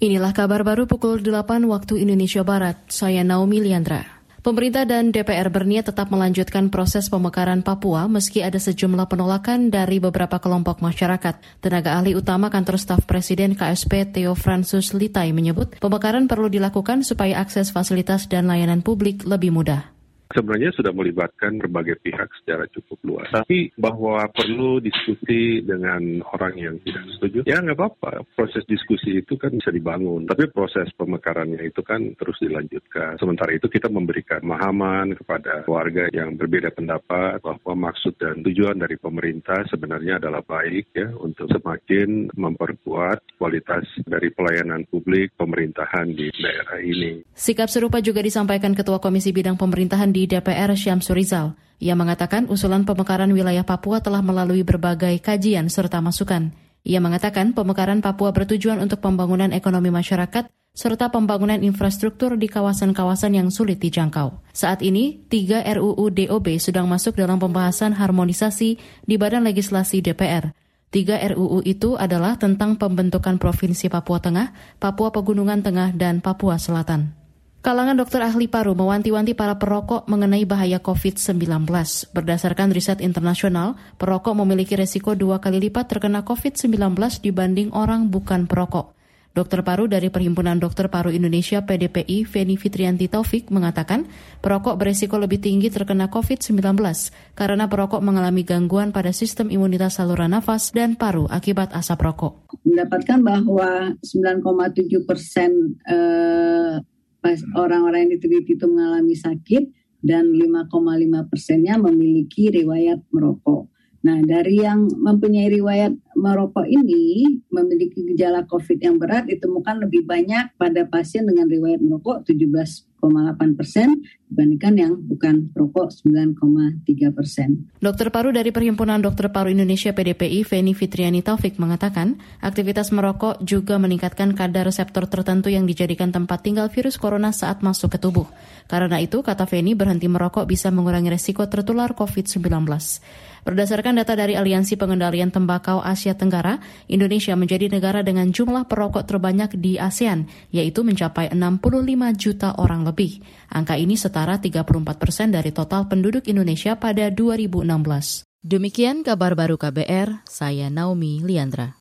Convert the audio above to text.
Inilah kabar baru pukul 8 waktu Indonesia Barat. Saya Naomi Liandra. Pemerintah dan DPR berniat tetap melanjutkan proses pemekaran Papua meski ada sejumlah penolakan dari beberapa kelompok masyarakat. Tenaga ahli utama kantor staf Presiden KSP Theo Francis Litai menyebut pemekaran perlu dilakukan supaya akses fasilitas dan layanan publik lebih mudah sebenarnya sudah melibatkan berbagai pihak secara cukup luas. Tapi bahwa perlu diskusi dengan orang yang tidak setuju, ya nggak apa-apa. Proses diskusi itu kan bisa dibangun. Tapi proses pemekarannya itu kan terus dilanjutkan. Sementara itu kita memberikan pemahaman kepada warga yang berbeda pendapat bahwa maksud dan tujuan dari pemerintah sebenarnya adalah baik ya untuk semakin memperkuat kualitas dari pelayanan publik pemerintahan di daerah ini. Sikap serupa juga disampaikan Ketua Komisi Bidang Pemerintahan di di DPR Syamsur Rizal. Ia mengatakan usulan pemekaran wilayah Papua telah melalui berbagai kajian serta masukan. Ia mengatakan pemekaran Papua bertujuan untuk pembangunan ekonomi masyarakat serta pembangunan infrastruktur di kawasan-kawasan yang sulit dijangkau. Saat ini, tiga RUU DOB sedang masuk dalam pembahasan harmonisasi di Badan Legislasi DPR. Tiga RUU itu adalah tentang pembentukan Provinsi Papua Tengah, Papua Pegunungan Tengah, dan Papua Selatan. Kalangan dokter ahli paru mewanti-wanti para perokok mengenai bahaya COVID-19. Berdasarkan riset internasional, perokok memiliki resiko dua kali lipat terkena COVID-19 dibanding orang bukan perokok. Dokter paru dari Perhimpunan Dokter Paru Indonesia PDPI, Feni Fitrianti Taufik, mengatakan perokok beresiko lebih tinggi terkena COVID-19 karena perokok mengalami gangguan pada sistem imunitas saluran nafas dan paru akibat asap rokok. Mendapatkan bahwa 9,7 persen eh, orang-orang yang diteliti itu mengalami sakit dan 5,5 persennya memiliki riwayat merokok. Nah, dari yang mempunyai riwayat merokok ini memiliki gejala COVID yang berat ditemukan lebih banyak pada pasien dengan riwayat merokok 17 persen dibandingkan yang bukan perokok 9,3 persen. Dokter paru dari Perhimpunan Dokter Paru Indonesia PDPI, Feni Fitriani Taufik mengatakan, aktivitas merokok juga meningkatkan kadar reseptor tertentu yang dijadikan tempat tinggal virus corona saat masuk ke tubuh. Karena itu, kata Feni, berhenti merokok bisa mengurangi resiko tertular COVID-19. Berdasarkan data dari Aliansi Pengendalian Tembakau Asia Tenggara, Indonesia menjadi negara dengan jumlah perokok terbanyak di ASEAN, yaitu mencapai 65 juta orang lebih. Angka ini setara 34 persen dari total penduduk Indonesia pada 2016. Demikian kabar baru KBR, saya Naomi Liandra.